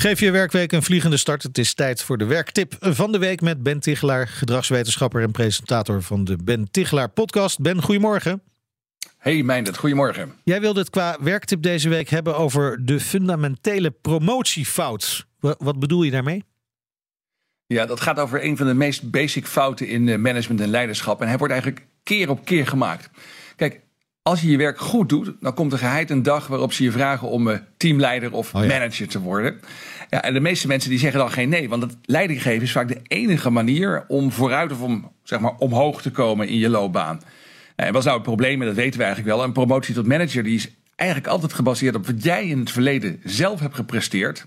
Geef je werkweek een vliegende start. Het is tijd voor de werktip van de week met Ben Tichelaar, gedragswetenschapper en presentator van de Ben Tichelaar podcast. Ben, goedemorgen. Hey Meindert, goedemorgen. Jij wilde het qua werktip deze week hebben over de fundamentele promotiefout. Wat bedoel je daarmee? Ja, dat gaat over een van de meest basic fouten in eh, management en leiderschap. En hij wordt eigenlijk keer op keer gemaakt. Kijk, als je je werk goed doet, dan komt er geheid een dag waarop ze je vragen om eh, teamleider of oh manager te worden. Ja, en de meeste mensen die zeggen dan geen nee, want het leidinggeven is vaak de enige manier om vooruit of om zeg maar omhoog te komen in je loopbaan. En wat is nou het probleem? En dat weten we eigenlijk wel. Een promotie tot manager die is eigenlijk altijd gebaseerd op wat jij in het verleden zelf hebt gepresteerd.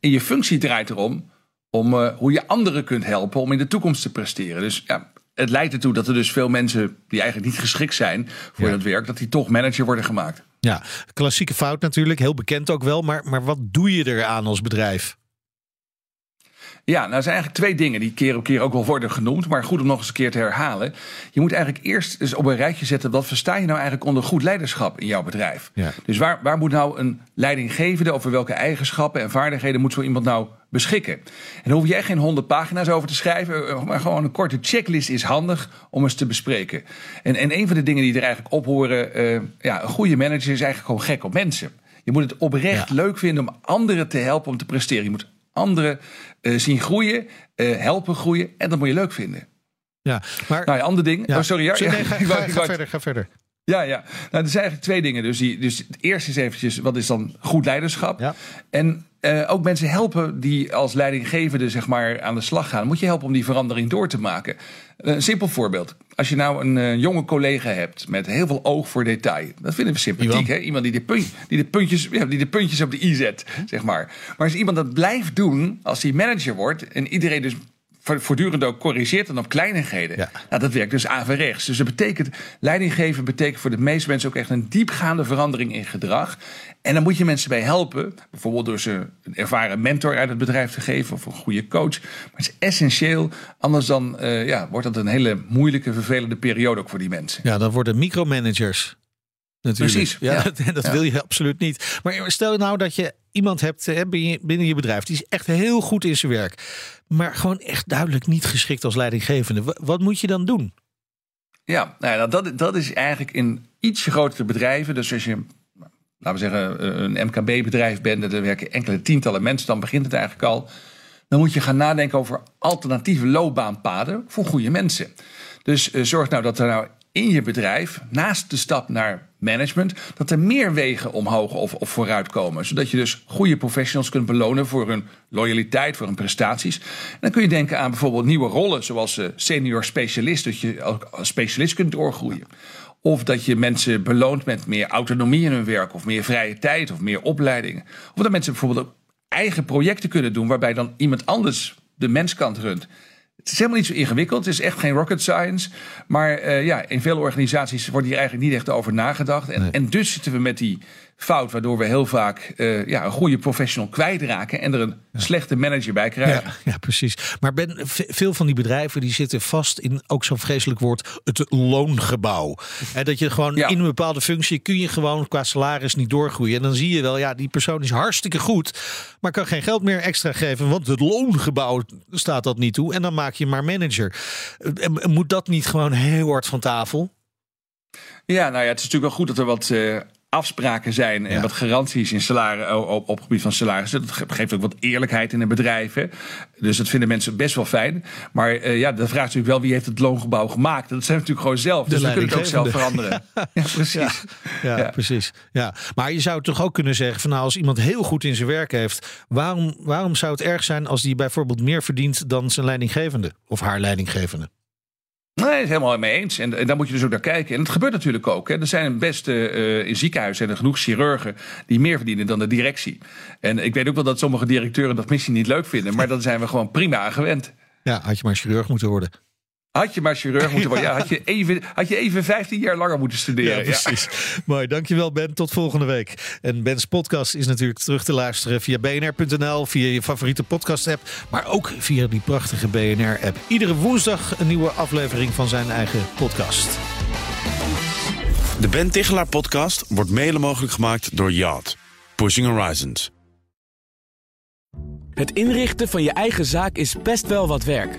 En je functie draait erom om uh, hoe je anderen kunt helpen om in de toekomst te presteren. Dus ja, het leidt ertoe dat er dus veel mensen die eigenlijk niet geschikt zijn voor dat werk, dat die toch manager worden gemaakt. Ja, klassieke fout natuurlijk, heel bekend ook wel. Maar, maar wat doe je eraan als bedrijf? Ja, nou zijn eigenlijk twee dingen die keer op keer ook wel worden genoemd. Maar goed om nog eens een keer te herhalen. Je moet eigenlijk eerst eens op een rijtje zetten. Wat versta je nou eigenlijk onder goed leiderschap in jouw bedrijf? Ja. Dus waar, waar moet nou een leidinggevende over welke eigenschappen en vaardigheden moet zo iemand nou beschikken? En hoef jij geen honderd pagina's over te schrijven. Maar gewoon een korte checklist is handig om eens te bespreken. En, en een van de dingen die er eigenlijk op horen. Uh, ja, een goede manager is eigenlijk gewoon gek op mensen. Je moet het oprecht leuk vinden om anderen te helpen om te presteren. Je moet anderen uh, zien groeien, uh, helpen groeien. En dat moet je leuk vinden. Ja, maar. Nou, ja, ander ding. Ja. Oh, sorry, ja. Nee, ga, ga, ga, ga, verder, ga verder. Ja, ja. Nou, er zijn eigenlijk twee dingen. Dus, die, dus het eerste is eventjes, wat is dan goed leiderschap? Ja. En uh, ook mensen helpen die als leidinggevende zeg maar, aan de slag gaan. Moet je helpen om die verandering door te maken. Een simpel voorbeeld. Als je nou een uh, jonge collega hebt met heel veel oog voor detail. Dat vinden we sympathiek. Hè? Iemand die de, punt, die, de puntjes, ja, die de puntjes op de i zet, zeg maar. Maar als iemand dat blijft doen als hij manager wordt... en iedereen dus voortdurend ook corrigeert dan op kleinigheden. Ja. Nou, dat werkt dus averechts. Dus dat betekent, leidinggeven betekent voor de meeste mensen ook echt een diepgaande verandering in gedrag. En dan moet je mensen bij helpen. Bijvoorbeeld door ze een ervaren mentor uit het bedrijf te geven of een goede coach. Maar het is essentieel. Anders dan uh, ja, wordt dat een hele moeilijke, vervelende periode ook voor die mensen. Ja, dan worden micromanagers. Natuurlijk. Precies. Ja, ja. dat wil je absoluut niet. Maar stel nou dat je iemand hebt binnen je bedrijf. die is echt heel goed in zijn werk. maar gewoon echt duidelijk niet geschikt als leidinggevende. Wat moet je dan doen? Ja, nou ja dat, dat is eigenlijk in iets grotere bedrijven. Dus als je laten we zeggen, een MKB-bedrijf bent, er werken enkele tientallen mensen, dan begint het eigenlijk al. Dan moet je gaan nadenken over alternatieve loopbaanpaden voor goede mensen. Dus uh, zorg nou dat er nou in je bedrijf, naast de stap naar management, dat er meer wegen omhoog of, of vooruit komen. Zodat je dus goede professionals kunt belonen voor hun loyaliteit, voor hun prestaties. Dan kun je denken aan bijvoorbeeld nieuwe rollen, zoals uh, senior specialist, dat je als specialist kunt doorgroeien. Of dat je mensen beloont met meer autonomie in hun werk, of meer vrije tijd, of meer opleidingen. Of dat mensen bijvoorbeeld eigen projecten kunnen doen, waarbij dan iemand anders de menskant runt. Het is helemaal niet zo ingewikkeld. Het is echt geen rocket science. Maar uh, ja, in veel organisaties wordt hier eigenlijk niet echt over nagedacht. En, en dus zitten we met die fout, waardoor we heel vaak uh, ja, een goede professional kwijtraken en er een slechte manager bij krijgen. Ja, ja, precies. Maar ben, veel van die bedrijven die zitten vast in ook zo'n vreselijk woord, het loongebouw. En dat je gewoon ja. in een bepaalde functie kun je gewoon qua salaris niet doorgroeien. En dan zie je wel, ja, die persoon is hartstikke goed, maar kan geen geld meer extra geven, want het loongebouw staat dat niet toe. En dan maak je maar manager. Moet dat niet gewoon heel hard van tafel? Ja, nou ja, het is natuurlijk wel goed dat er wat uh, afspraken zijn en wat garanties in salaris, op, op gebied van salaris. Dat geeft ook wat eerlijkheid in de bedrijven. Dus dat vinden mensen best wel fijn. Maar uh, ja, de vraag is natuurlijk wel wie heeft het loongebouw gemaakt. Dat zijn natuurlijk gewoon zelf. Dus we kunnen het ook zelf veranderen. ja, precies. Ja, ja, precies. Ja. Maar je zou toch ook kunnen zeggen van nou, als iemand heel goed in zijn werk heeft, waarom, waarom zou het erg zijn als die bijvoorbeeld meer verdient dan zijn leidinggevende of haar leidinggevende? Nee, het helemaal mee eens. En, en daar moet je dus ook naar kijken. En het gebeurt natuurlijk ook. Hè. Er zijn best uh, in ziekenhuizen er genoeg chirurgen die meer verdienen dan de directie. En ik weet ook wel dat sommige directeuren dat misschien niet leuk vinden. Maar dan zijn we gewoon prima aan gewend. Ja, had je maar chirurg moeten worden. Had je maar chirurg moeten worden. Ja. had, je even, had je even 15 jaar langer moeten studeren. Ja, precies. Mooi. Dankjewel Ben. Tot volgende week. En Ben's podcast is natuurlijk terug te luisteren via bnr.nl, via je favoriete podcast app. Maar ook via die prachtige BNR app. Iedere woensdag een nieuwe aflevering van zijn eigen podcast. De Ben Tichelaar podcast wordt mede mogelijk gemaakt door Yacht. Pushing Horizons. Het inrichten van je eigen zaak is best wel wat werk.